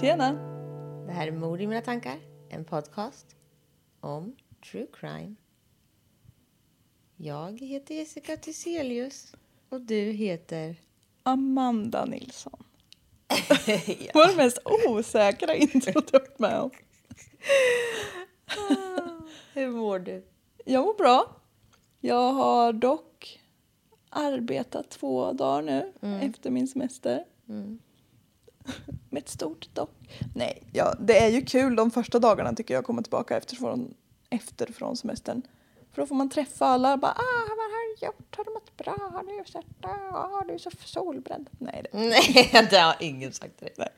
Tjena! Det här är Mord i mina tankar, en podcast om true crime. Jag heter Jessica Thyselius och du heter... Amanda Nilsson. Det var det mest osäkra introt jag varit med om. Hur mår du? Jag mår bra. Jag har dock arbetat två dagar nu efter min semester. Med ett stort dock. Nej, ja, det är ju kul de första dagarna tycker jag att komma tillbaka efter från, efter från semestern. För då får man träffa alla och bara ah, vad har du gjort? Har du mått bra? Har du det? Ah, du är så solbränd. Nej, det, Nej, det har ingen sagt till dig.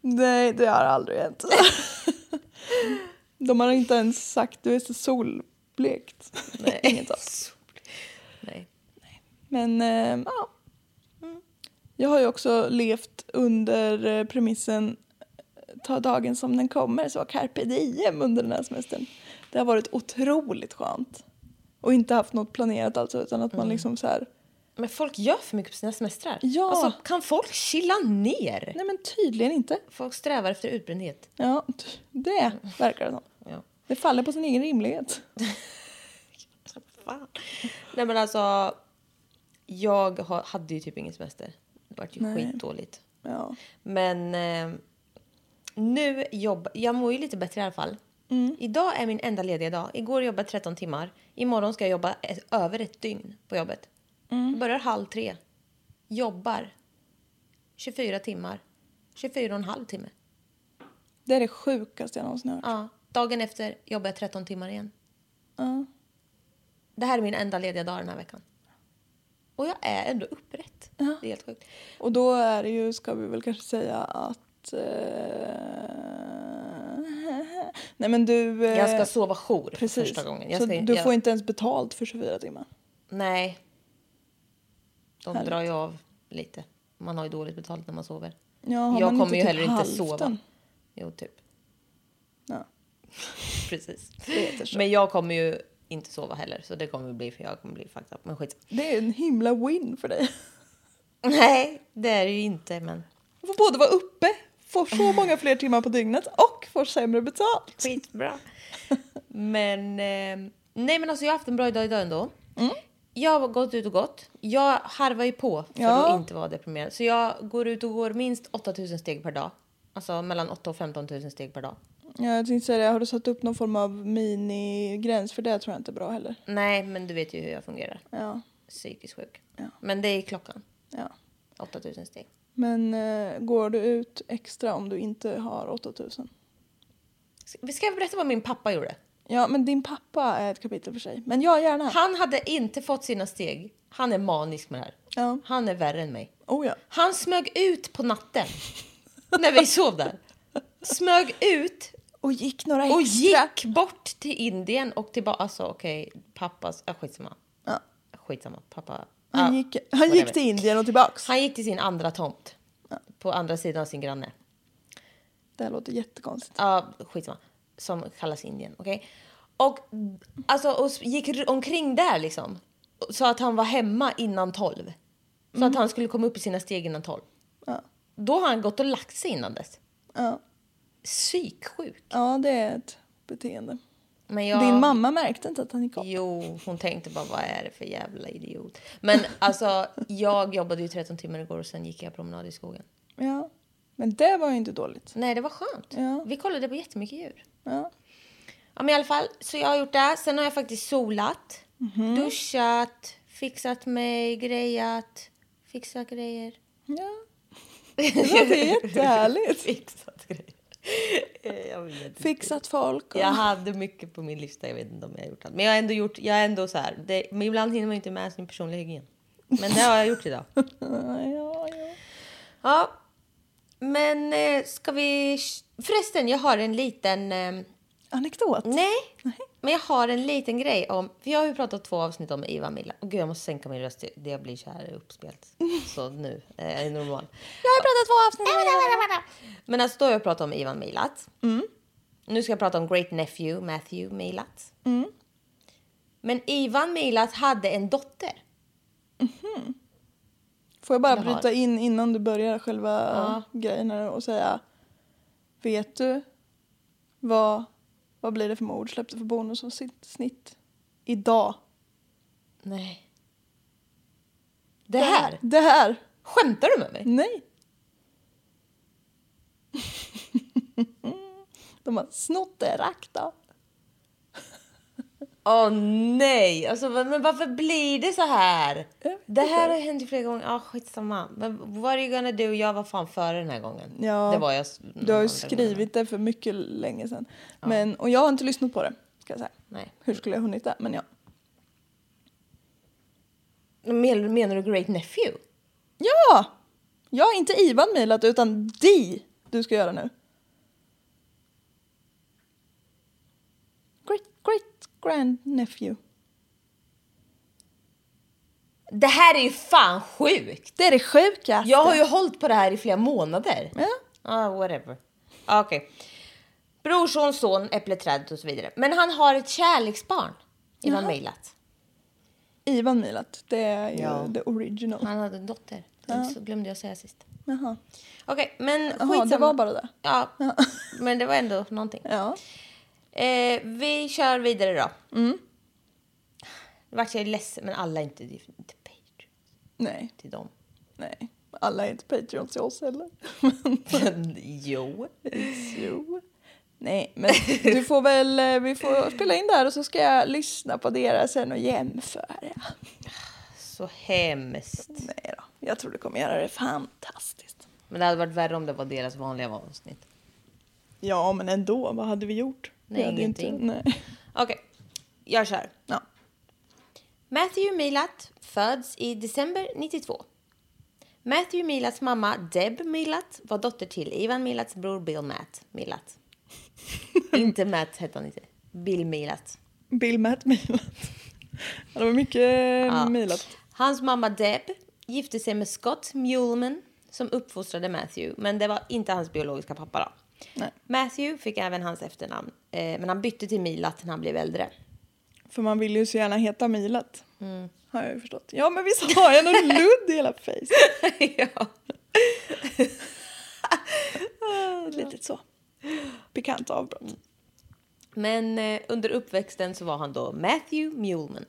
nej, det har aldrig hänt. De har inte ens sagt du är så solblekt. Nej. Inget sånt. Nej. Men eh, ja. Jag har ju också levt under eh, premissen eh, ta dagen som den kommer, så carpe diem under den här semestern. Det har varit otroligt skönt. Och inte haft något planerat alltså, utan att man liksom så här, Men folk gör för mycket på sina semestrar. Ja. Alltså, kan folk chilla ner? nej men tydligen inte. Folk strävar efter utbrändhet. Ja, det verkar det som. Ja. Det faller på sin egen rimlighet. Fan. Nej men alltså, jag ha- hade ju typ ingen semester. Det vart ju Nej. skitdåligt. Ja. Men eh, nu jobbar jag mår ju lite bättre i alla fall. Idag är min enda lediga dag. Igår jobbade jag 13 timmar. Imorgon ska jag jobba ett, över ett dygn på jobbet. Jag börjar halv tre. Jobbar 24 timmar. 24 och en halv timme. Det är det sjukaste jag någonsin hört. Ja. Dagen efter jobbar jag 13 timmar igen. Ja. Det här är min enda lediga dag den här veckan. Och jag är ändå upprätt. Det är helt sjukt. Och då är det ju, ska vi väl kanske säga att... Eh, nej men du... eh, Jag ska sova jour Precis. första gången. Jag så ska, du jag, får inte ens betalt för 24 timmar. Nej. De Härligt. drar ju av lite. Man har ju dåligt betalt när man sover. Ja, jag kommer ju typ heller inte hälften? sova. Jo, typ. Ja, Precis. Men jag kommer ju inte sova heller. Så det kommer bli, för jag kommer bli fucked up. Men skit. Det är en himla win för dig. Nej, det är det ju inte. Men Du får både vara uppe, får så många fler timmar på dygnet och får sämre betalt. skitbra. men eh, nej, men alltså jag har haft en bra dag idag ändå. Mm. Jag har gått ut och gått. Jag harvar ju på för Ja. att inte vara deprimerad. Så jag går ut och går minst 8000 steg per dag. Alltså mellan 8 och 15 000 steg per dag. Ja, jag tänkte säga det, har du satt upp någon form av minigräns? För det tror jag inte är bra heller. Nej, men du vet ju hur jag fungerar. Ja, Psykiskt sjuk. Ja. Men det är klockan. ja. 8000 steg. Men eh, går du ut extra om du inte har 8000? Ska ska jag berätta vad min pappa gjorde? Ja, men din pappa är ett kapitel för sig. Men ja, gärna. Han hade inte fått sina steg. Han är manisk med det här. Ja. Han är värre än mig. Oh ja. Han smög ut på natten när vi sov där. Smög ut Och gick några extra. Och gick bort till Indien och tillbaka. Alltså okej, pappas... Ja, skitsamma. Ja. Skitsamma. Pappa... Han, ja, gick, han whatever. gick till Indien och tillbaks. Han gick till sin andra tomt. På andra sidan av sin granne. Det här låter jättekonstigt. Ja, skitsamma. Som kallas Indien. Okej? Och, alltså, och gick omkring där liksom. Så att han var hemma innan tolv. Så att han skulle komma upp i sina steg innan tolv. Ja. Då har han gått och lagt sig innan dess. Ja. Psyksjuk. ja, det är ett beteende. Men jag... Din mamma märkte inte att han gick upp. Jo, hon tänkte bara vad är det för jävla idiot. Men alltså, jag jobbade ju 13 timmar igår och sen gick jag promenad i skogen. Ja. Men det var ju inte dåligt. Nej, det var skönt. Ja. Vi kollade på jättemycket djur. Ja. Ja, men i alla fall, så jag har gjort det. Sen har jag faktiskt solat, duschat, fixat mig, grejat, fixat grejer. ja. Det låter jättehärligt. Fixat. Eh. Fixat folk. Och... Jag hade mycket på min lista, jag vet inte om jag har gjort allt. Men jag har ändå gjort, jag är ändå så här, det, men ibland hinner man inte med sin personliga hygien. Men det har jag gjort idag. Ja, ja, ja. Men eh, ska vi... Förresten, jag har en liten... Eh, Anekdot? nej, men jag har en liten grej om... För jag har ju pratat två avsnitt om Ivan Milla. Och gud, jag måste sänka min röst. Det jag blir så här uppspelt. Så nu är jag normal. Jag har pratat två avsnitt. Men alltså då har jag pratat om Ivan Milat. Nu ska jag prata om Great Nephew Matthew Milat. Men Ivan Milat hade en dotter. Får jag bara Jag har. bryta in innan du börjar själva grejen här och säga. Vet du vad, vad blir det för mord släppte för bonus och sitt snitt idag? Nej. Det här? Det här? Skämtar du med mig? Nej. De har snott det rakt Åh nej! Alltså, men varför blir det så här? Det här har hänt flera gånger. Ah, skitsamma. Men what are you gonna do? Jag var fan före den här gången. Ja, det var jag. Du har ju skrivit det för mycket länge sedan. Men, och jag har inte lyssnat på det. Ska jag säga. Nej. Hur skulle jag hunnit det? Men ja. Men, menar du Great Nephew? Ja! Jag har inte Ivan mejlat utan Di du ska göra nu. Great, great grand nephew. Det här är ju fan sjukt! Det är det sjukaste. Jag har ju hållit på det här i flera månader. Ja. Ah, whatever. Ah, Okej. Brorson, son, äppleträdet och så vidare. Men han har ett kärleksbarn. Ivan Mejlat. Ivan mejlat. Det är ju Ja. the original. Han hade en dotter. Så glömde jag säga sist. Jaha. Okej, men Jaha, skitsamma. det var bara det. Ja, men det var ändå någonting. Ja. Eh, vi kör vidare då. Mm. Vart jag ledsen, men alla är inte, det inte Patreon Nej, till dem. nej. Alla är inte Patreons till oss heller. jo. jo. Nej, men du får väl, eh, vi får spela in där och så ska jag lyssna på deras sen och jämföra. Så hemskt. Nej då, jag tror du kommer göra det fantastiskt. Men det hade varit värre om det var deras vanliga avsnitt. Ja, men ändå, vad hade vi gjort? Nej, hade ingenting. Inte, nej. Okej, jag kör. Ja. Matthew Milat föds i december 92. Matthew Milats mamma Deb Milat var dotter till Ivan Milats bror Bill Matt Milat. inte Matt hette han inte. Bill Milat. Bill Matt mejlat. Ja, det var mycket ja. mejlat. Hans mamma Deb gifte sig med Scott Muleman som uppfostrade Matthew, men det var inte hans biologiska pappa då. Nej. Matthew fick även hans efternamn, eh, men han bytte till Milat när han blev äldre. För man vill ju så gärna heta Milat. Mm. Har jag ju förstått. Ja, men visst har jag någon ludd i hela face. ja. Ett litet så. Pikant avbrott. Men eh, under uppväxten så var han då Matthew Muleman.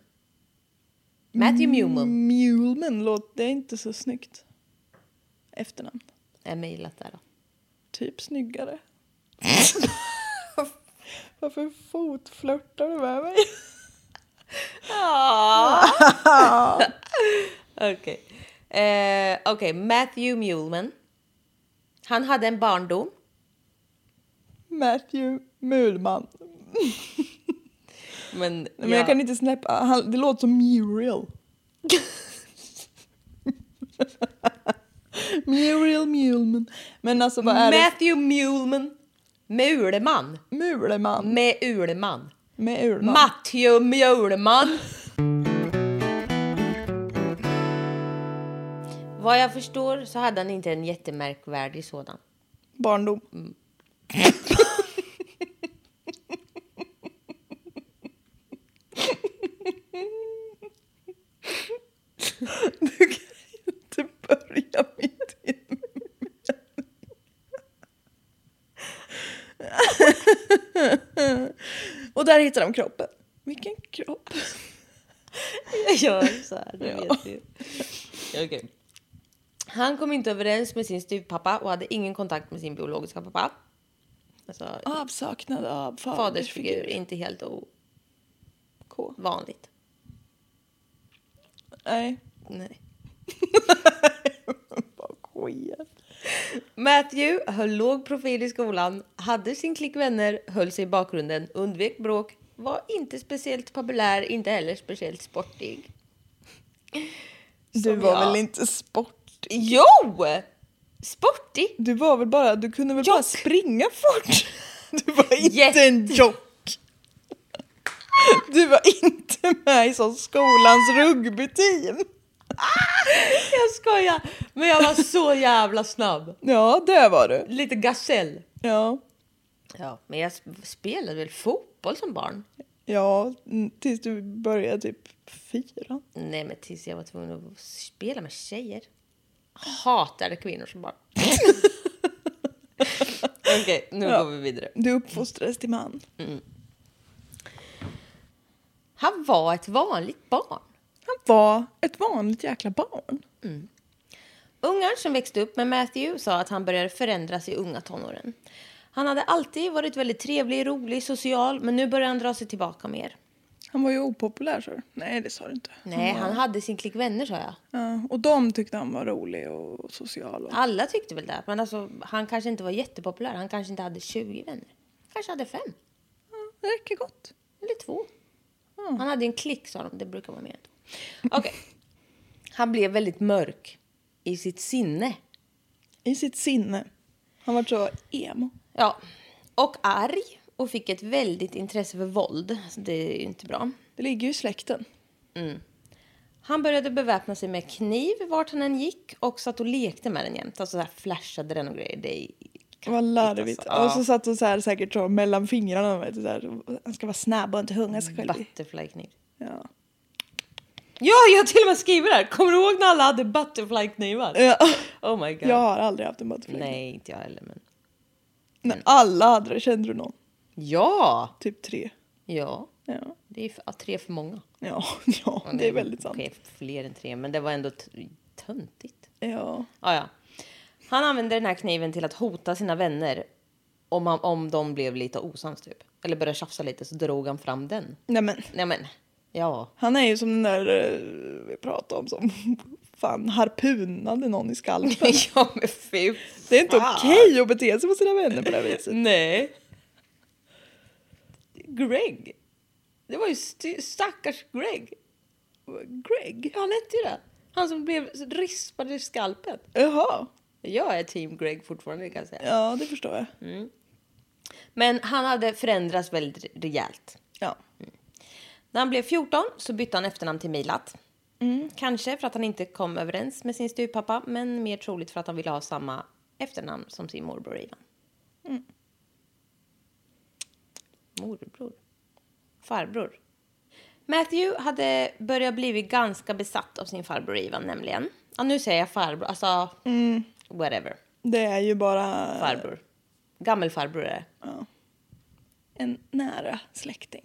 Matthew Muleman Muleman låter det är inte så snyggt. Efternamn. är mejlat där då. Typ snyggare. Varför fotflörtar du med mig? Okej. Eh, Okej, Matthew Muleman. Han hade en barndom. Matthew Mulman. Men, Nej, Men jag kan inte släppa, han, det låter som Muriel. Muriel Muleman. Men alltså vad är det? Matthew Muleman. Muleman. Muleman. Med Uleman. Med Ulman. Matteo Mjölman. Vad jag förstår så hade han inte en jättemärkvärdig sådan. Barndom. du kan inte börja mitt i en mening. Och där hittar de kroppen. Vilken kropp? Jag gör så här, det vet du. Okej. Han kom inte överens med sin styvpappa och hade ingen kontakt med sin biologiska pappa. Alltså, Avsaknad av fadersfigur, inte helt K. ovanligt. Nej. Nej. Bara. Matthew höll låg profil i skolan, hade sin klick vänner, höll sig i bakgrunden, undvek bråk, var inte speciellt populär, inte heller speciellt sportig. Du Som var jag. väl inte sport? Jo! Sportig! Du var väl bara, du kunde väl bara Jock. springa fort? Du var inte Jätte- en jock. Du var inte med i så skolans rugbyteam. Jag skojar! Men jag var så jävla snabb. Ja, det var du. Lite gasell. Ja, Ja, men jag sp- spelade väl fotboll som barn? ja mm, tills du började typ fyra. Nej, men tills jag var tvungen att spela med tjejer. Hatade kvinnor som barn. Okej, nu Ja. går vi vidare. Du uppfostrades till man. Han var ett vanligt barn. Han var ett vanligt jäkla barn. Ungar som växte upp med Matthew sa att han började förändras i unga tonåren. Han hade alltid varit väldigt trevlig, rolig, social, men nu börjar han dra sig tillbaka mer. Han var ju opopulär så. Nej, det sa du inte. Nej, var... han hade sin klick vänner, sa jag. Ja, och de tyckte han var rolig och social. Och... Alla tyckte väl det, men alltså, han kanske inte var jättepopulär. Han kanske inte hade 20 vänner. Kanske hade fem, Det räcker gott. eller två. Han hade en klick, sa de. Det brukar vara mer än två. Okej. Han blev väldigt mörk i sitt sinne. I sitt sinne. Han var så emo. Ja, och arg och fick ett väldigt intresse för våld. Så det är ju inte bra. Det ligger ju i släkten. Han började beväpna sig med kniv vart han än gick och satt och lekte med den jämt. Alltså så här flashade den och grejer. Det är Vad larvigt. alltså. Och så satt hon så här säkert så mellan fingrarna. Vet du, så här. Han ska vara snabb och inte hunga sig själv. Butterflykniv. Ja. Ja, jag har till och med skrivit det här. Kommer du ihåg när alla hade butterflyknivar? Ja. Oh my god. Jag har aldrig haft en butterfly. Nej, inte jag heller. Men... Men alla hade. Kände du någon? Ja! Typ tre. Ja, Ja, det är för, ja, tre för många. ja, ja det är väldigt sant. Okej, fler än tre, men det var ändå töntigt. Ja. Ah, ja. Han använde den här kniven till att hota sina vänner om, han, om de blev lite osams typ. Eller började tjafsa lite så drog han fram den. Nej men, Nej men, ja. han är ju som den där eh, vi pratade om som fan harpunade någon i skalpen. ja men fy Det är inte okej att bete sig mot sina vänner på det här viset. Nej. Greg. Det var ju st- stackars Greg. Greg? Han hette ju det. Han som blev rispad i skalpen. Jaha. Jag är team Greg fortfarande kan jag säga. Ja, det förstår jag. Men han hade förändrats väldigt rejält. Ja. När han blev 14 så bytte han efternamn till Milat. Kanske för att han inte kom överens med sin styvpappa, men mer troligt för att han ville ha samma efternamn som sin morbror Ivan. Morbror? Farbror? Matthew hade börjat bli ganska besatt av sin farbror Ivan nämligen. Ja, nu säger jag farbror, alltså whatever. Det är ju bara Farbror. Gammelfarbror är det. en nära släkting.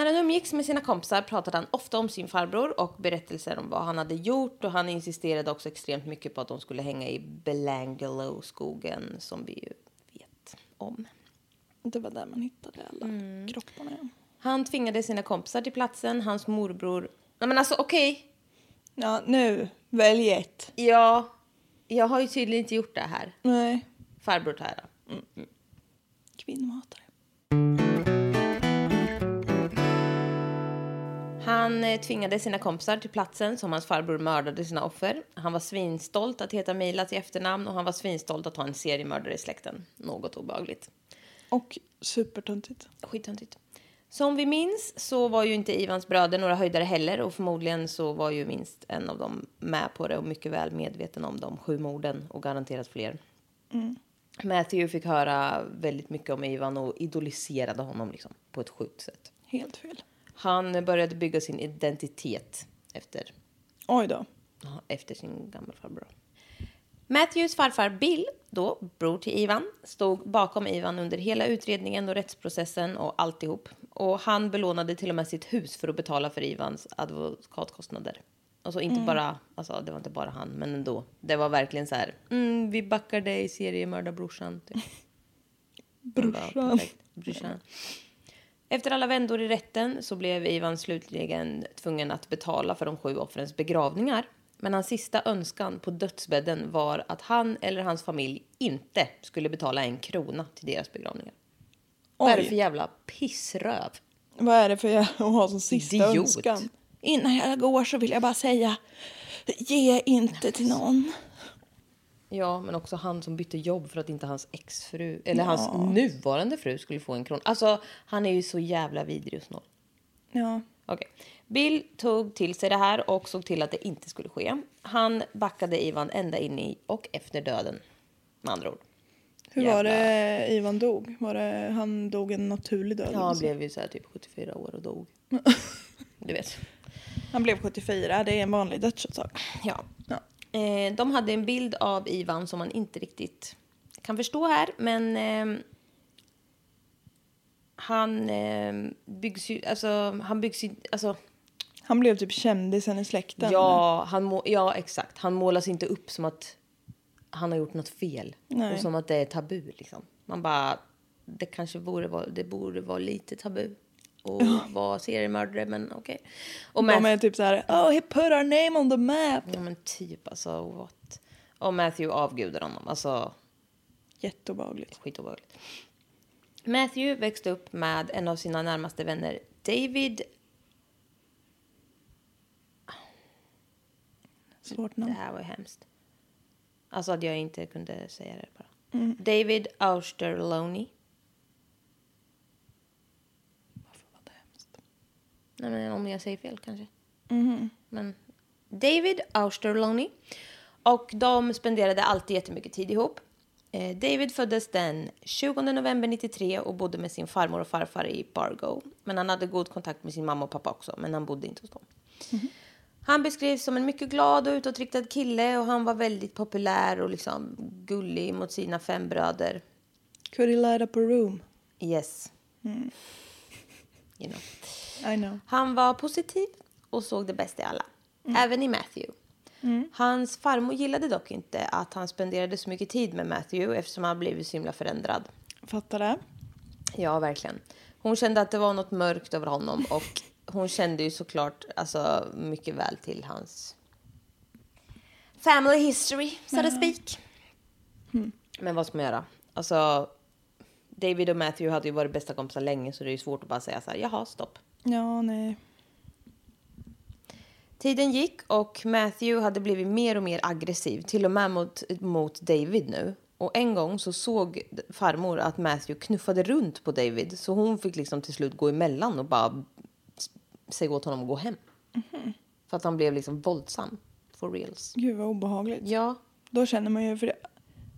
När han umgicks med sina kompisar pratade han ofta om sin farbror och berättelser om vad han hade gjort och han insisterade också extremt mycket på att de skulle hänga i Belangelo-skogen som vi ju vet om. Det var där man hittade alla kropparna. Ja. Han tvingade sina kompisar till platsen, hans morbror... Nej men alltså okej, ja, nu. Välj ett. ja, jag har ju tydligen inte gjort det här. Nej. Farbror Tara. Kvinnohatare. Han eh, tvingade sina kompisar till platsen som hans farbror mördade sina offer. Han var svinstolt att heta Mila till efternamn och han var svinstolt att ha en seriemördare i släkten. Något obehagligt. Och supertöntigt. Skittöntigt. Som vi minns så var ju inte Ivans bröder några höjdare heller och förmodligen så var ju minst en av dem med på det och mycket väl medveten om de sju morden och garanterat fler. Matthew fick höra väldigt mycket om Ivan och idoliserade honom liksom, på ett sjukt sätt. Helt fel. Han började bygga sin identitet efter, Oj då. ja, efter sin gammelfarbror. Matthews farfar Bill, då bror till Ivan, stod bakom Ivan under hela utredningen och rättsprocessen och alltihop. Och han belånade till och med sitt hus för att betala för Ivans advokatkostnader. Alltså inte bara, alltså det var inte bara han, men ändå. Det var verkligen så här, mm, vi backar dig seriemördarbrorsan. Typ. Man bara, Brorsan. perfekt. Brorsan. Efter alla vändor i rätten så blev Ivan slutligen tvungen att betala för de sju offrens begravningar. Men hans sista önskan på dödsbädden var att han eller hans familj inte skulle betala en krona till deras begravningar. Vad är det Oj. för jävla pissröv? Vad är det för att ha som sista Idiot. önskan? Innan jag går så vill jag bara säga, ge inte till någon. Ja, men också han som bytte jobb för att inte hans exfru, eller hans nuvarande fru skulle få en krona. Alltså, han är ju så jävla vidrig och snål. Ja. Okej. Bill tog till sig det här och såg till att det inte skulle ske. Han backade Ivan ända in i och efter döden. Med andra ord. Hur var Jävla- det Ivan dog? Var det, han dog en naturlig död? Ja, han så? blev ju så här typ 74 år och dog. Du vet. han blev 74, det är en vanlig dödsorsak. Ja. Ja. Eh, de hade en bild av Ivan som man inte riktigt kan förstå här, men eh, han eh, byggs ju, alltså han byggs ju, alltså Han blev typ kändisen i släkten. Ja, han må, ja, exakt. Han målas inte upp som att han har gjort något fel. Nej. Och som att det är tabu. Liksom. Man bara, det kanske borde vara, det borde vara lite tabu. Och vara seriemördare, men okej. Och De är typ så här, oh he put our name on the map. Ja, men typ alltså, what? Och Matthew avgudar honom. Alltså, Jätteobehagligt. skitobehagligt. Matthew växte upp med en av sina närmaste vänner, David. Svårt Det namn. här var ju hemskt. Alltså att jag inte kunde säga det bara. Mm. David Austerlony. Varför var det hemskt? Nej, men om jag säger fel kanske. Mhm. Men David Austerlony. Och de spenderade alltid jättemycket tid ihop. Eh, David föddes den 20 november 93 och bodde med sin farmor och farfar i Bargo. Men han hade god kontakt med sin mamma och pappa också, men han bodde inte hos dem. Han beskrivs som en mycket glad och utåtriktad kille och han var väldigt populär och liksom gullig mot sina fem bröder. Could he light up a room? Yes. You know. Han var positiv och såg det bästa i alla. Även i Matthew. Hans farmor gillade dock inte att han spenderade så mycket tid med Matthew eftersom han blivit så himla förändrad. Fattar det? Ja, verkligen. Hon kände att det var något mörkt över honom och hon kände ju såklart alltså, mycket väl till hans family history, so to speak. Men vad ska man göra? Alltså, David och Matthew hade ju varit bästa kompisar länge så det är ju svårt att bara säga så här, jaha, stopp. Ja, nej. Tiden gick och Matthew hade blivit mer och mer aggressiv, till och med mot, mot David nu. Och en gång så såg farmor att Matthew knuffade runt på David så hon fick liksom till slut gå emellan och bara säga åt honom att gå hem. För att han blev liksom våldsam. For reals. Gud vad obehagligt. Ja, Då känner man ju, för det,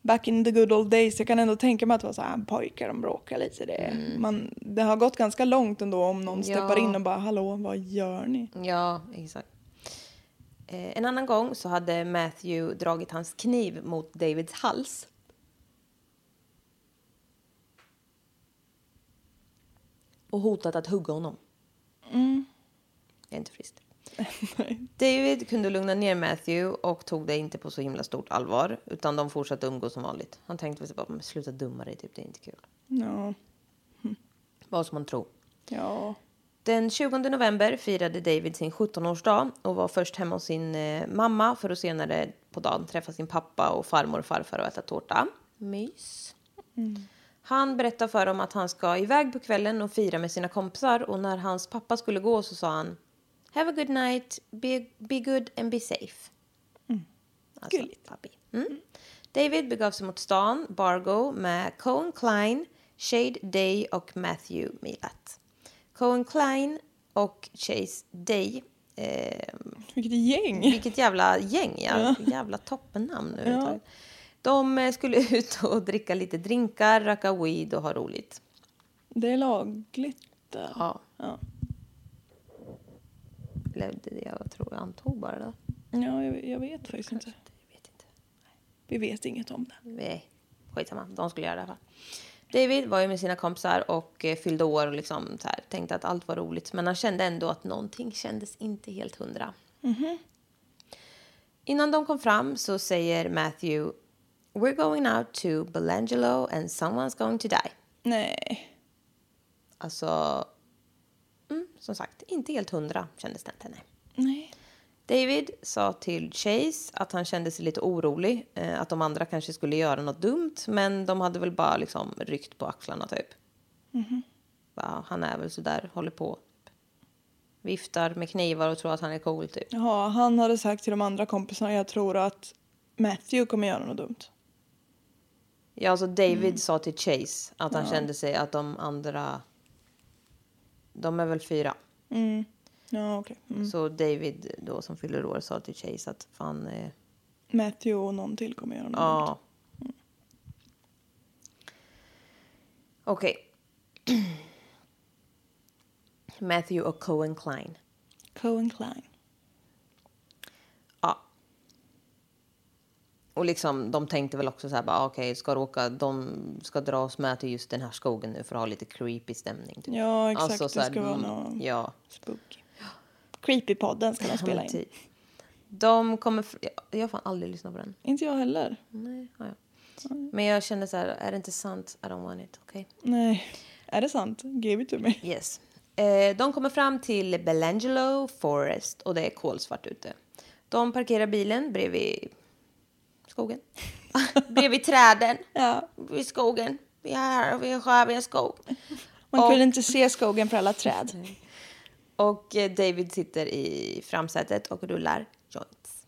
back in the good old days, jag kan ändå tänka mig att det var så här, pojkar de bråkar lite. Det, man, det har gått ganska långt ändå om någon Ja. steppar in och bara, hallå, vad gör ni? ja exakt. Eh, en annan gång så hade Matthew dragit hans kniv mot Davids hals. Och hotat att hugga honom. Det är inte friskt. David kunde lugna ner Matthew och tog det inte på så himla stort allvar. Utan de fortsatte umgås som vanligt. Han tänkte väl bara, "Men sluta dumma dig, typ, det är inte kul. Ja, Vad som man tror. ja. Den 20 november firade David sin 17-årsdag och var först hemma hos sin eh, mamma för att senare på dagen träffa sin pappa och farmor och farfar och äta tårta. Mys. Han berättar för dem att han ska iväg på kvällen och fira med sina kompisar och när hans pappa skulle gå så sa han Have a good night, be, be good and be safe. Alltså, Gulligt. pappi. Mm. David begav sig mot stan, Bargo, med Cohen Klein, Shade Day och Matthew Milat. Cohen Klein och Chase Day. Eh, Vilket gäng! vilket jävla gäng, ja. Jävla toppennamn överhuvudtaget. De eh, skulle ut och dricka lite drinkar, röka weed och ha roligt. Det är lagligt. Ja. Ja, Eller det jag tror jag antog bara då. ja jag, jag vet faktiskt inte. Jag vet inte. Vi vet inget om det. Nej, skitsamma. De skulle göra det i alla fall. David var ju med sina kompisar och eh, fyllde år och liksom så här, tänkte att allt var roligt. Men han kände ändå att någonting kändes inte helt hundra. Innan de kom fram så säger Matthew We're going out to Belangelo and someone's going to die. Nej. Alltså, mm, som sagt, inte helt hundra kändes det inte. Nej. Nej. David sa till Chase att han kände sig lite orolig, eh, att de andra kanske skulle göra något dumt, men de hade väl bara liksom ryckt på axlarna typ. Bara, han är väl sådär, håller på. Viftar med knivar och tror att han är cool typ. Jaha, han hade sagt till de andra kompisarna jag tror att Matthew kommer göra något dumt. Ja, alltså David sa till Chase att han kände sig att de andra, de är väl fyra. Ja, okej. Mm. Så David då som fyller år sa till Chase att fan, eh, Matthew och någon till kommer göra något. Ja. Okej. Matthew och Cohen Klein. Cohen Klein. Och liksom, de tänkte väl också så här, bara, okej, ska du åka, de ska dra oss med till just den här skogen nu för att ha lite creepy stämning. Typ. Ja, exakt. Alltså, så det ska vara mm, något Ja. spooky. Creepypodden ska de spela in. typ. De kommer, jag- har fan aldrig lyssnat på den. Inte jag heller. Nej, ja, ja. Men jag kände så här, är det inte sant? I don't want it, okej? Nej. Är det sant? Give it to me. Yes. Eh, de kommer fram till Belangelo Forest och det är kolsvart ute. De parkerar bilen bredvid skogen. bredvid träden. Ja. Vid skogen. Vi är här och vi är här vid en skog. Man Och- kunde inte se skogen för alla träd. Och eh, David sitter i framsätet och rullar joints.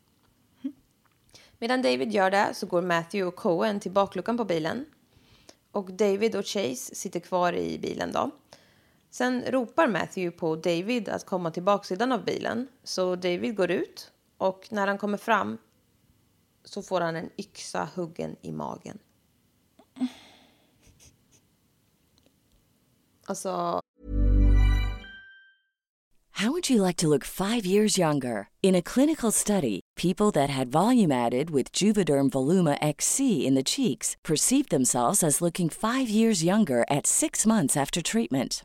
Medan David gör det så går Matthew och Cohen till bakluckan på bilen. Och David och Chase sitter kvar i bilen då. Sen ropar Matthew på David att komma till baksidan av bilen. Så David går ut och när han kommer fram så får han en yxa huggen i magen. Alltså, How would you like to look five years younger? In a clinical study, people that had volume added with Juvederm Voluma XC in the cheeks perceived themselves as looking five years younger at six months after treatment.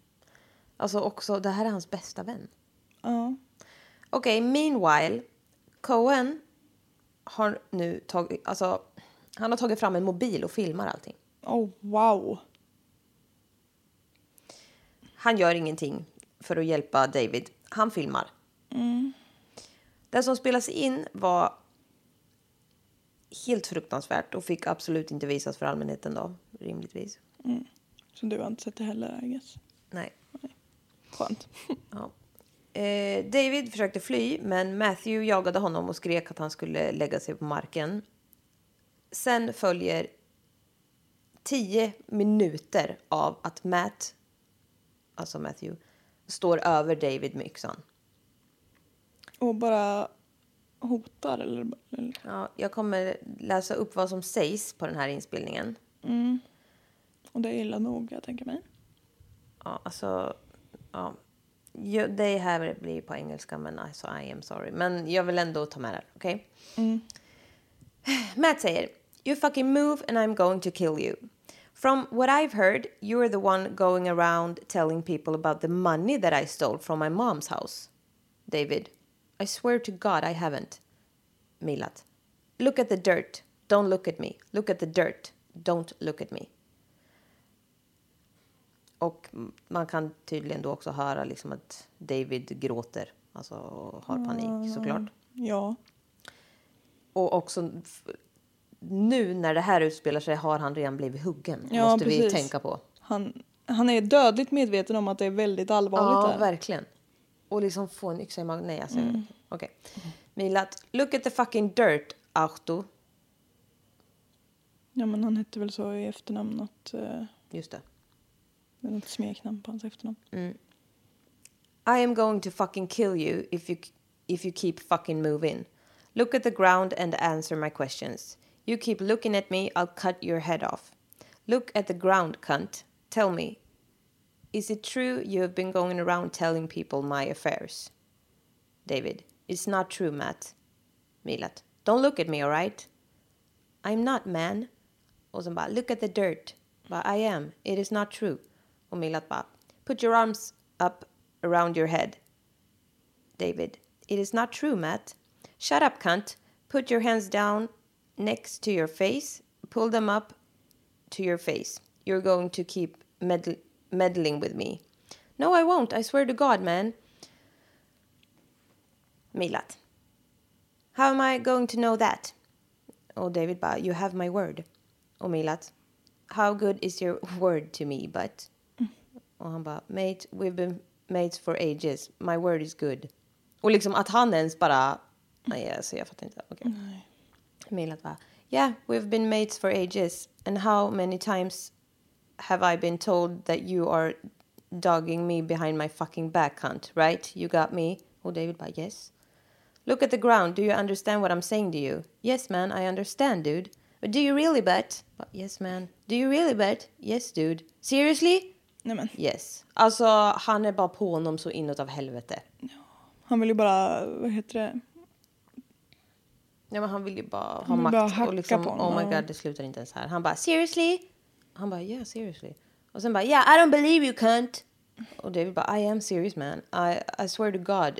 Alltså också, det här är hans bästa vän. Ja. Okej, meanwhile. Cohen har nu tagit, alltså, han har tagit fram en mobil och filmar allting. Oh, wow. Han gör ingenting för att hjälpa David. Han filmar. Det som spelas in var helt fruktansvärt och fick absolut inte visas för allmänheten då, rimligtvis. Så du har inte sett det heller, I guess. Nej. Skönt. Ja. Eh, David försökte fly, men Matthew jagade honom och skrek att han skulle lägga sig på marken. Sen följer tio minuter av att Matt, alltså Matthew, står över David med yxan. Och bara hotar eller? eller? Ja, jag kommer läsa upp vad som sägs på den här inspelningen. Och det är illa nog, jag tänker mig. Ja, alltså... Ja. Det här blir på engelska, men alltså, I am sorry. Men jag vill ändå ta med det, okej? Matt säger, You fucking move and I'm going to kill you. From what I've heard, you're the one going around telling people about the money that I stole from my mom's house. David, I swear to God I haven't. Milat, look at the dirt. Don't look at me. Look at the dirt. Don't look at me. Och man kan tydligen då också höra liksom att David gråter. Alltså har panik såklart. Ja. Och också nu när det här utspelar sig har han redan blivit huggen. Ja, måste vi precis. tänka på. Han, han är dödligt medveten om att det är väldigt allvarligt Ja, där. verkligen. Och liksom få en yxa i magen. Nej, alltså. Okej. Milat, look at the fucking dirt, Arto. Ja, men han hette väl så i efternamn, något, eh, Just det. Något smeknamn på hans efternamn. Mm. I am going to fucking kill you if you if you keep fucking moving. Look at the ground and answer my questions. You keep looking at me, I'll cut your head off. Look at the ground, cunt. Tell me, is it true you have been going around telling people my affairs? David, it's not true, Matt. Milat, don't look at me, all right? I'm not, man. Och look at the dirt. But I am. It is not true. Och Milat bara, put your arms up around your head. David, it is not true, Matt. Shut up, cunt. Put your hands down next to your face. Pull them up to your face. You're going to keep meddl- meddling with me. No, I won't. I swear to God, man. Milat. How am I going to know that? Oh, David bara, you have my word. Och Milat, how good is your word to me, but... Han bara, mate, we've been mates for ages. My word is good. Och liksom att han ens bara... Nej, alltså jag fattar inte. Okej. Milat bara, yeah, we've been mates for ages. And how many times have I been told that you are dogging me behind my fucking back, cunt, right? You got me? Och David bara, yes. Look at the ground. Do you understand what I'm saying to you? Yes, man, I understand, dude. But do you really bet? But, yes, man. Do you really bet? Yes, dude. Seriously? Nej, men, Yes. Alltså, han är bara på honom så inåt av helvete. han vill ju bara, vad heter det? Ja, men han vill ju bara ha Han vill makt. bara hacka och liksom, på honom, oh my god, det slutar inte ens här. Han bara, seriously? Han bara, yeah, seriously. Och sen bara, yeah, I don't believe you, cunt. Och David bara, I am serious, man. I, I swear to God.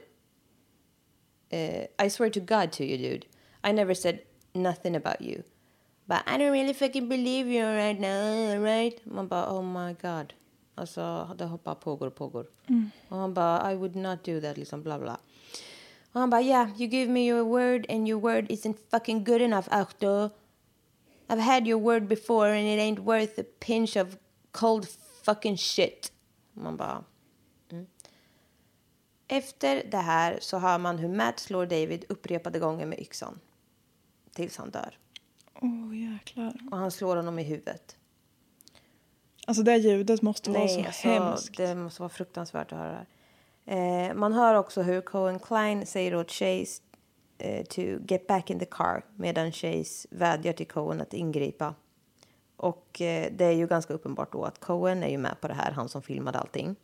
Uh, I swear to God to you, dude. I never said nothing about you. But I don't really fucking believe you right now, right? Man bara, oh my god. Alltså, det bara pågår och pågår. Och han bara, I would not do that, liksom bla bla. Och han bara, yeah, you give me your word and your word isn't fucking good enough, Arto. I've had your word before and it ain't worth a pinch of cold fucking shit. Man bara... Mm. Efter det här så hör man hur Matt slår David upprepade gånger med yxan. Tills han dör. Åh jäklar. Och han slår honom i huvudet. Alltså det ljudet måste vara så Nej, alltså, hemskt. det måste vara fruktansvärt att höra det. Eh, man hör också hur Cohen Klein säger åt Chase eh, to get back in the car medan Chase vädjar till Cohen att ingripa. Och eh, det är ju ganska uppenbart då att Cohen är ju med på det här, han som filmade allting.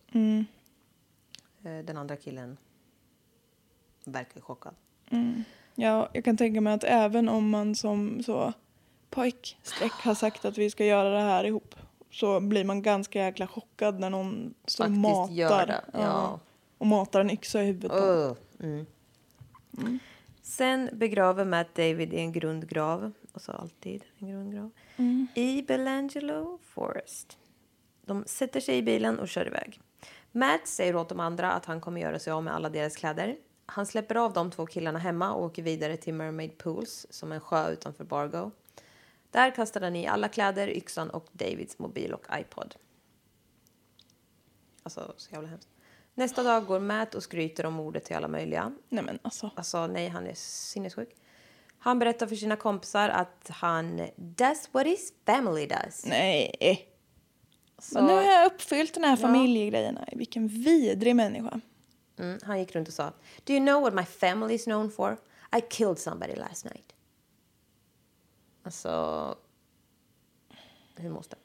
Eh, den andra killen verkar chockad. Ja, jag kan tänka mig att även om man som så pojkstreck har sagt att vi ska göra det här ihop så blir man ganska jäkla chockad när någon står och matar. ja. Och matar en yxa i huvudet honom. Uh, mm. Sen begraver Matt David i en grundgrav, alltså alltid en grundgrav, i Belangelo Forest. De sätter sig i bilen och kör iväg. Matt säger åt de andra att han kommer göra sig av med alla deras kläder. Han släpper av de två killarna hemma och åker vidare till Mermaid Pools, som är en sjö utanför Bargo. Där kastar han i alla kläder, yxan och Davids mobil och iPod. Alltså, så jävla hemskt. Nästa dag går Matt och skryter om mordet till alla möjliga. Nej men alltså. Alltså, nej, han är sinnessjuk. Han berättar för sina kompisar att han does what his family does. Nej. Så, Men nu har jag uppfyllt den här familjegrejen. Vilken vidrig människa. mm, han gick runt och sa Do you know what my family is known for? I killed somebody last night. Alltså, hur måste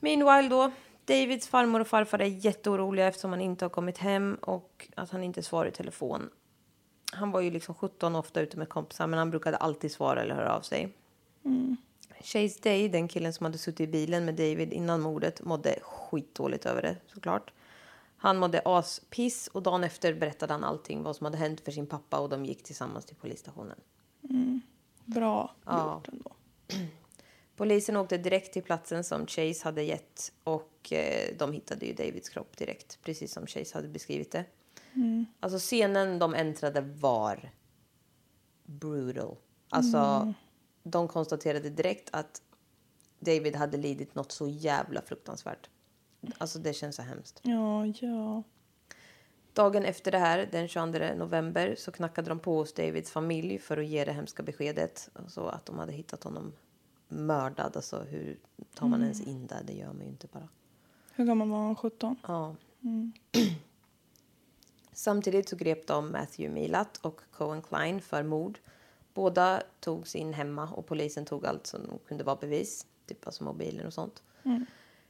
Meanwhile då, Davids farmor och farfar är jätteoroliga eftersom han inte har kommit hem och att han inte svarar i telefon. Han var ju liksom 17 ofta ute med kompisar men han brukade alltid svara eller höra av sig. Chase Day, den killen som hade suttit i bilen med David innan mordet, mådde skitdåligt över det såklart. Han mådde aspiss och dagen efter berättade han allting vad som hade hänt för sin pappa och de gick tillsammans till polisstationen. Bra Ja. gjort ändå. Polisen åkte direkt till platsen som Chase hade gett och eh, de hittade ju Davids kropp direkt, precis som Chase hade beskrivit det. Alltså scenen de äntrade var brutal. Alltså, de konstaterade direkt att David hade lidit något så jävla fruktansvärt. Alltså det känns så hemskt. Ja, ja. Dagen efter det här, den 22 november, så knackade de på hos Davids familj för att ge det hemska beskedet. Alltså att de hade hittat honom mördad. Alltså hur tar man ens in där? Det gör man ju inte bara. Hur gammal var han? 17? Ja. Samtidigt så grep de Matthew Milat och Cohen Klein för mord. Båda togs in hemma och polisen tog allt som kunde vara bevis. Typ alltså mobiler och sånt.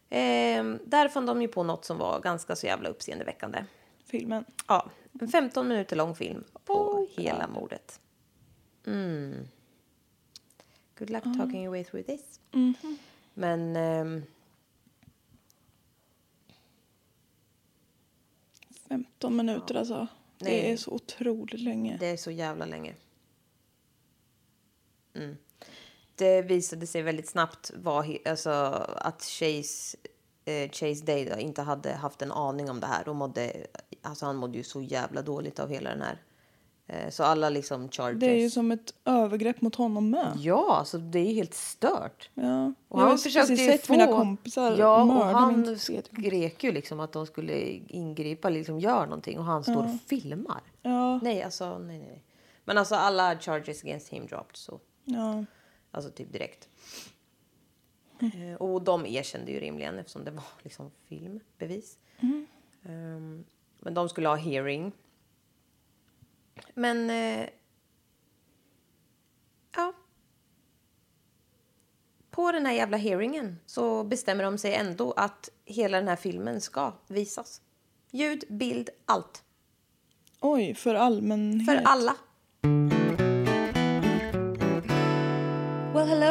Ehm, där fann de ju på något som var ganska så jävla uppseendeväckande. Filmen. Ja, en 15 minuter lång film på hela mordet. Mm. Good luck talking your way through this. Men... ehm, 15 minuter alltså. Det Nej. är så otroligt länge. Det är så jävla länge. Mm. Det visade sig väldigt snabbt he- alltså, att Chase, eh, Chase Day då, inte hade haft en aning om det här. Och mådde, alltså, han mådde ju så jävla dåligt av hela den här. Eh, så alla liksom charges. Det är ju som ett övergrepp mot honom med. Ja, alltså det är ju helt stört. Ja. Och jag har han försökte precis sett få... mina kompisar ja, och han skrek ju liksom att de skulle ingripa, liksom gör någonting. Och han står och filmar. Ja. Nej, alltså nej, nej. nej. Men alltså alla charges against him dropped så. Ja. Alltså typ direkt. Eh, och de erkände ju rimligen eftersom det var liksom filmbevis. Ehm, men de skulle ha hearing. Men... Eh, ja. På den här jävla hearingen så bestämmer de sig ändå att hela den här filmen ska visas. Ljud, bild, allt. Oj, för allmänhet. För alla.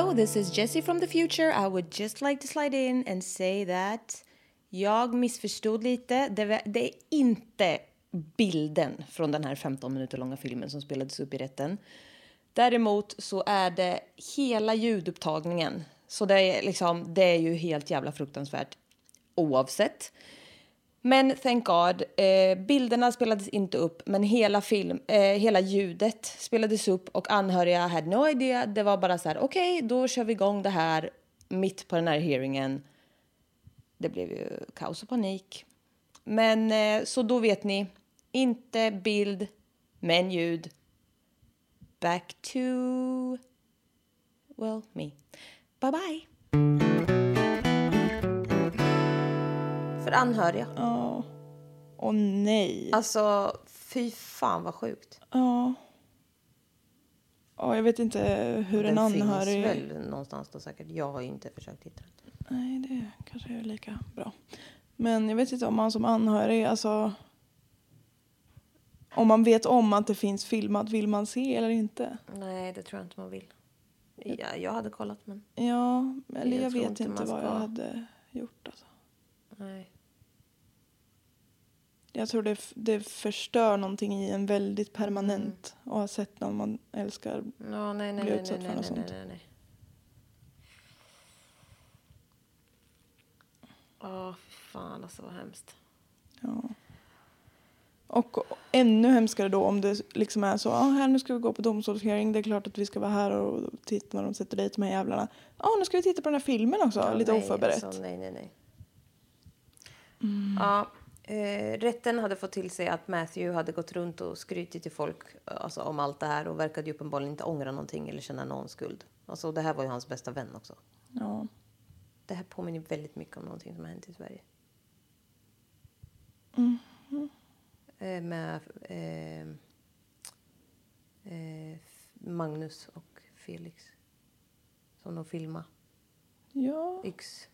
Hello, this is Jessie from the future. I would just like to slide in and say that jag missförstod lite. Det, det är inte bilden från den här 15 minuter långa filmen som spelades upp i rätten. Däremot så är det hela ljudupptagningen. Så det är, liksom, det är ju helt jävla fruktansvärt oavsett. Men thank God, eh, bilderna spelades inte upp men hela, film, eh, hela ljudet spelades upp och anhöriga had no idea. Det var bara så här, okej, då kör vi igång det här mitt på den här hearingen. Det blev ju kaos och panik. Men eh, så då vet ni, inte bild men ljud. Back to, well, me. Bye bye. För anhöriga. Ja. Åh nej. Alltså, fy fan vad sjukt. Ja. Ja, jag vet inte hur en Den anhörig... finns väl någonstans då säkert. Jag har inte försökt hitta den. Nej, det kanske är lika bra. Men jag vet inte om man som anhörig, alltså... Om man vet om att det finns filmat, vill man se eller inte? Nej, det tror jag inte man vill. Ja, jag hade kollat men Ja, eller Jag jag, vet inte inte vad ska. jag hade gjort. Alltså. nej. Jag tror det, det förstör någonting i en väldigt permanent och ha sett någon man älskar. Ja, nej, nej, Bli nej, utsatt nej, för något sånt. Ja, fy fan alltså vad hemskt. Ja. Och ännu hemskare då om det liksom är så, ah, här nu ska vi gå på domstolshearing, det är klart att vi ska vara här och titta när de sätter dit de här jävlarna. Ja, ah, nu ska vi titta på den här filmen också, Ja, lite nej, oförberett. Alltså, nej, nej, nej. Ja, eh, rätten hade fått till sig att Matthew hade gått runt och skrytit till folk alltså, om allt det här och verkade ju uppenbarligen inte ångra någonting eller känna någon skuld. Alltså, det här var ju hans bästa vän också. Ja. Det här påminner väldigt mycket om någonting som har hänt i Sverige. Eh, med eh, eh, Magnus och Felix. Som de filmade. Ja, Yx.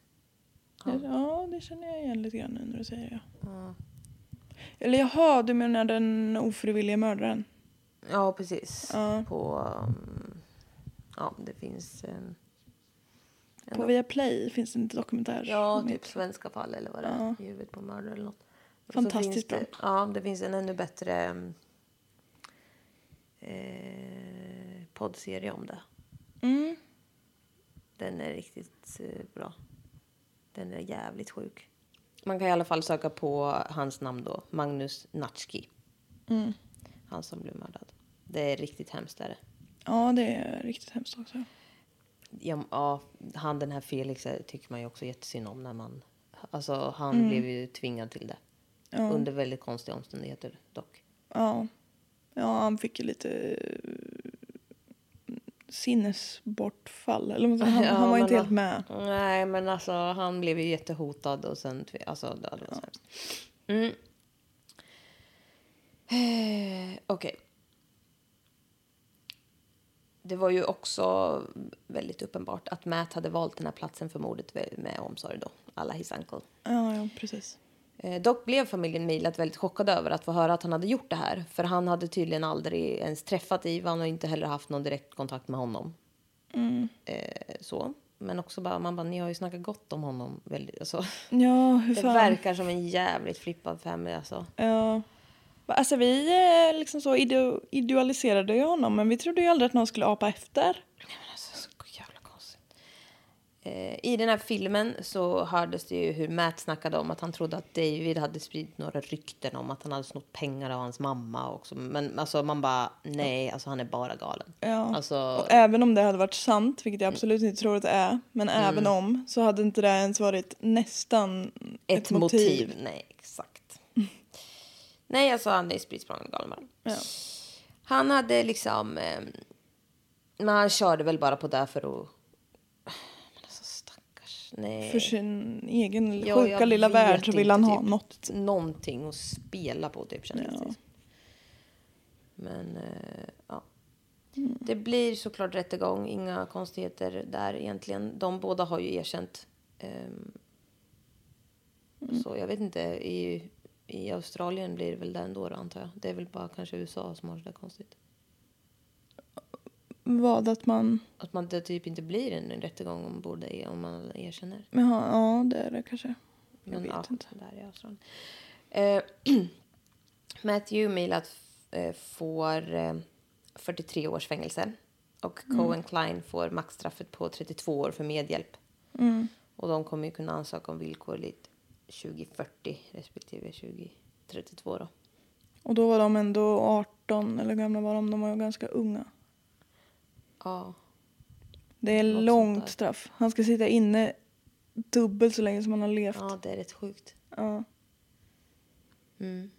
Det, ja, det känner jag igen lite grann nu när du säger det. Ja. Eller jaha, du menar den ofrivilliga mördaren? Ja, precis. Ja. På... Um, ja, det finns... Um, På Viaplay finns det en dokumentär. ja, typ Svenska fall eller vad det är. I huvudet på mördare eller något. Fantastiskt bra. Det, ja, det finns en ännu bättre um, eh, poddserie om det. Mm. Den är riktigt eh, bra. Den är jävligt sjuk. Man kan i alla fall söka på hans namn då. Magnus Natschki. Mm. Han som blev mördad. Det är riktigt hemskt är det. Ja, det är riktigt hemskt också. Ja, ja, han den här Felix eh, tycker man ju också jättesynd om när man... Alltså han blev ju tvingad till det. Under väldigt konstiga omständigheter dock. Ja. ja, han fick ju lite sinnesbortfall. Eller säger. han, Ja, han var inte helt med. Nej, men alltså han blev ju jättehotad och sen... Alltså det var hemskt. Mm. Eh, Okej. Det var ju också väldigt uppenbart att Matt hade valt den här platsen för mordet med omsorg då. Alla his uncle. Ja, ja, precis. Eh, Dock blev familjen Milat väldigt chockade över att få höra att han hade gjort det här. För han hade tydligen aldrig ens träffat Ivan och inte heller haft någon direkt kontakt med honom. Eh, så. Men också bara, man bara, ni har ju snackat gott om honom. Väldigt, alltså, Ja, hur det fan. verkar som en jävligt flippad familj alltså. Ja. Alltså vi eh, liksom så idealiserade ju honom men vi trodde ju aldrig att någon skulle apa efter. Alltså, så jävla konstigt. Eh, I den här filmen så hördes det ju hur Matt snackade om att han trodde att David hade spridit några rykten om att han hade snott pengar av hans mamma också. Men alltså man bara, nej, alltså han är bara galen. Ja. Alltså, Och även om det hade varit sant, vilket jag absolut inte tror att det är, men Mm. även om så hade inte det ens varit nästan ett, ett motiv. Nej, exakt. Nej, alltså han är spritt galen. Ja. Han hade liksom... Eh, men han körde väl bara på det för att... Nej. För sin egen Ja, sjuka jag lilla värld så vill han ha typ. något. Någonting att spela på typ känns det Ja. som. Men eh, ja. Det blir såklart rättegång, inga konstigheter där egentligen. De båda har ju erkänt. ehm, Så jag vet inte, i, i Australien blir det väl det ändå då, antar jag. Det är väl bara kanske USA som har det där konstigt. Vad att man... Att man det typ inte blir en rättegång om är, om man erkänner. Jaha, ja det är det kanske. Jag Men, vet ja, inte. Där i Australien. Eh, Matthew Milat eh, får eh, 43 års fängelse. Och Cohen Klein får maxstraffet på 32 år för medhjälp. Och de kommer ju kunna ansöka om villkorligt 2040 respektive 2032 då. Och då var de ändå 18 eller gamla var de? De var ju ganska unga. Ja. Det är Något sånt långt där. straff. Han ska sitta inne dubbelt så länge som han har levt. ja, det är rätt sjukt. Ja. Mm.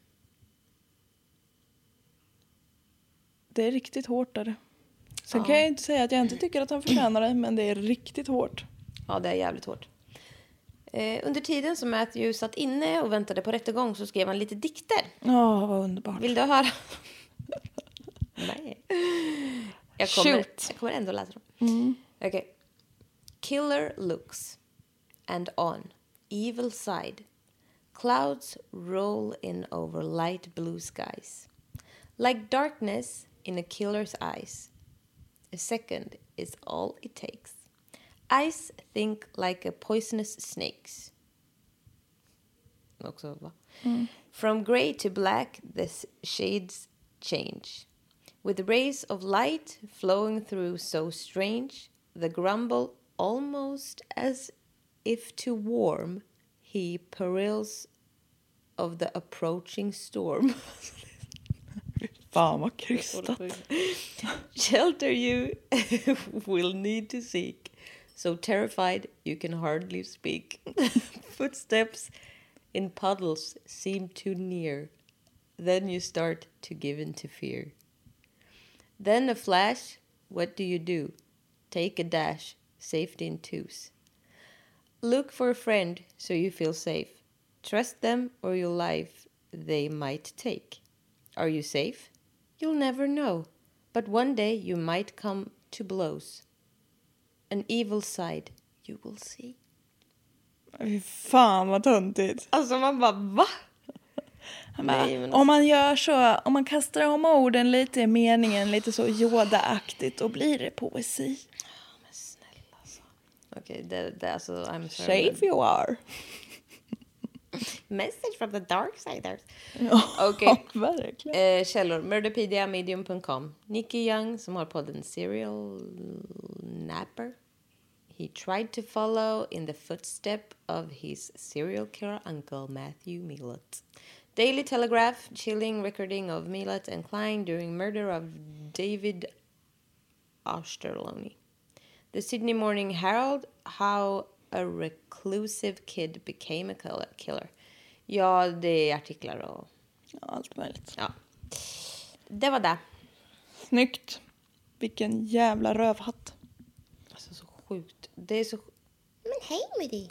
Det är riktigt hårt där. Sen kan jag inte säga att jag inte tycker att han förtjänar det, men det är riktigt hårt. Ja, det är jävligt hårt. Eh, under tiden som Matthew satt inne och väntade på rättegång så skrev han lite dikter. Ja, vad underbart. Vill du höra? Nej. Jag kommer, Shoot. jag kommer ändå läsa dem. Mm. Okej. Killer looks. And on. Evil side. Clouds roll in over light blue skies. Like darkness in a killer's eyes. A second is all it takes. Eyes think like a poisonous snakes. Också, va? Mm. From grey to black, the shades change. With rays of light flowing through so strange, the grumble almost as if to warm, he perils of the approaching storm. Fan vad krystat. Shelter you will need to seek. So terrified you can hardly speak. Footsteps in puddles seem too near. Then you start to give in to fear. Then a flash, what do you do? Take a dash, safety in twos. Look for a friend so you feel safe. Trust them or your life they might take. Are you safe? You'll never know. But one day you might come to blows. An evil side you will see. Fy fan vad töntigt. Alltså man bara va? Han bara, Nej, men Om man gör så, om man kastar om orden lite i meningen, lite så Yoda-aktigt, då blir det poesi. Okej, det, det alltså I'm sorry. Safe you are. Message from the dark siders. Okej. verkligen. Eh, källor, Murderpedia, Medium.com. Nicky Young som har podden Serial Napper. He tried to follow in the footstep of his serial killer uncle Matthew Millett. Daily Telegraph, chilling recording of Millett and Klein during murder of David Osterlony. The Sydney Morning Herald, how a reclusive kid became a kill- killer. Ja, det är artiklar och Ja, allt möjligt. ja. Det var det. Snyggt. Vilken jävla rövhatt. Alltså så sjukt. Det är så... Men hej med dig.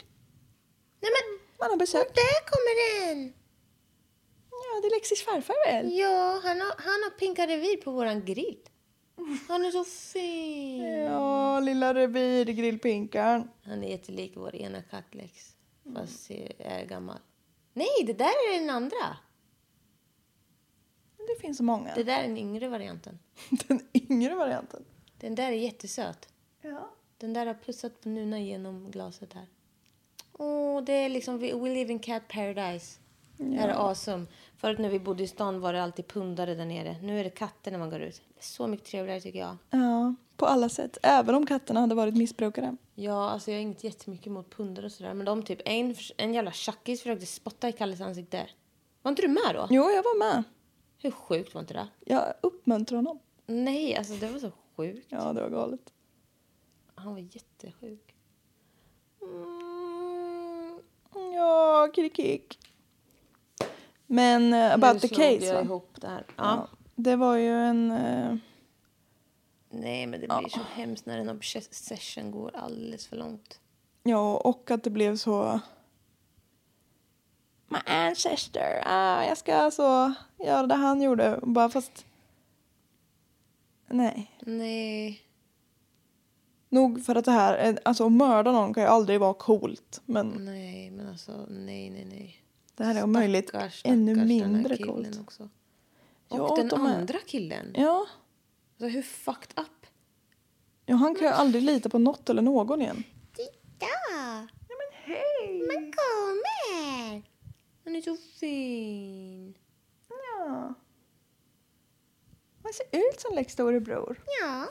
Nej men, Man har besök. där kommer den. Ja, det är Lexis farfar väl? Ja, han har, han har pinkat revir på våran grill. Han är så fin. Ja, lilla revir, grillpinkan. Han är jättelik vår ena katt Lex. Fast är gammal. Nej, det där är den andra. Det finns så många. Det där är den yngre varianten. Den yngre varianten. Den där är jättesöt. Ja. Den där har pussat på Nuna genom glaset här. Åh, det är liksom we live in cat paradise. Det här är awesome. Förut när vi bodde i stan var det alltid pundare där nere. Nu är det katter när man går ut. Det är så mycket trevligare tycker jag. Ja, på alla sätt. Även om katterna hade varit missbrukare. Ja, alltså jag har inget jättemycket emot pundare och sådär. Men de typ, en, en jävla tjackis försökte spotta i Kalles ansikte. Var inte du med då? Jo, jag var med. Hur sjukt var inte det? Jag uppmuntrar honom. Nej, alltså det var så sjukt. Ja, det var galet. Han var jättesjuk. Mm. Ja, krikik. Men uh, about the case, jag va? ihop det här. Ja. Ja. Det var ju en... eh, Nej, men det blir så hemskt när en obsession går alldeles för långt. Ja, och att det blev så... My ancestor. Ah, jag ska alltså göra det han gjorde. Bara fast... Nej. Nej. Nog för att det här... eh, Alltså att mörda någon kan ju aldrig vara coolt. Men Nej, men alltså nej, nej, nej. Det här är om möjligt ännu mindre coolt. Också. Och Ja, den de är- andra killen. Ja. Alltså hur fucked up? ja, han kan ju aldrig lita på något eller någon igen. Titta! Ja, men hej! Man kommer! Han är så fin. Ja. Han ser ut som Lex storebror. Ja.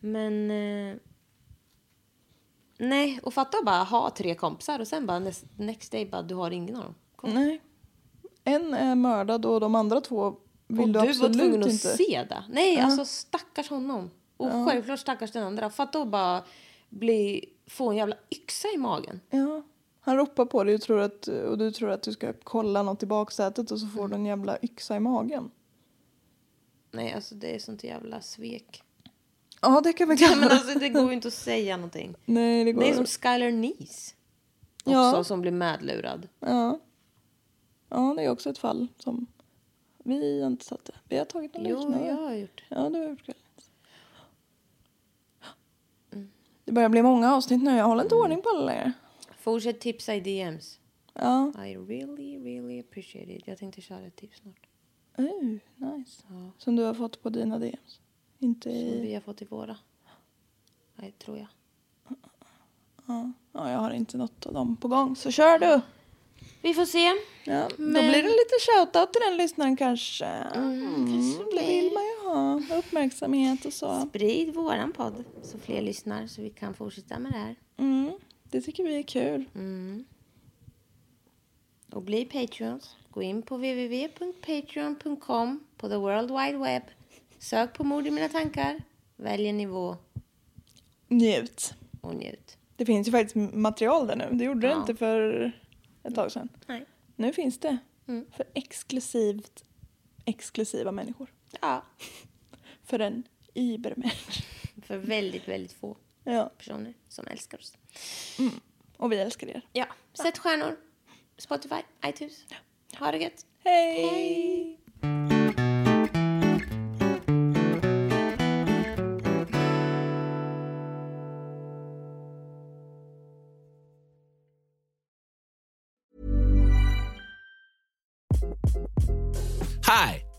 Men... Eh, nej, och fatta bara ha tre kompisar och sen bara next, next day bara du har ingen av dem. Kom. Nej. En är mördad och de andra två vill och du du var absolut tvungen att inte. se det. Nej, alltså stackars honom. Och självklart stackars den andra. Fatta att bara bli, få en jävla yxa i magen. Ja. Han ropar på dig och, tror att, och du tror att du ska kolla något i baksätet och så får du en jävla yxa i magen. Nej, alltså det är sånt jävla svek. Ja, det kan vi kalla men alltså det går ju inte att säga någonting. Nej, det går Det är som Skylar Neese. Också, Ja. som blir medlurad. Ja. Ja, det är också ett fall som vi inte satt det. Vi har tagit en Jo, jag har gjort det. Ja, du har gjort det. Det börjar bli många avsnitt nu. Jag håller inte ordning på alla längre. Fortsätt tipsa i DMs. Ja. I really, really appreciate it. Jag tänkte köra ett tips snart. Uh, nice. Som du har fått på dina DMs. Inte Som i... vi har fått i våra. Nej, tror jag. Ja. ja, jag har inte något av dem på gång. Så kör du! Vi får se. Ja, Då Men- blir det lite shoutout till den lyssnaren kanske. Mm, det vill man ju ha. Uppmärksamhet och så. Sprid våran podd så fler lyssnar så vi kan fortsätta med det här. Mm, det tycker vi är kul. Mm. och bli Patreons. Gå in på www.patreon.com på the world wide web. Sök på mord i mina tankar. Välj en nivå Njut. och njut. Det finns ju faktiskt material där nu. Det gjorde det Ja. inte för ett tag sedan. Nej. Nu finns det. Mm. För exklusivt exklusiva människor. Ja, För en übermensch. för väldigt, väldigt få Ja, personer som älskar oss. och vi älskar er. Ja, sätt stjärnor. Spotify, iTunes. Ha det gött. Hej! Hi,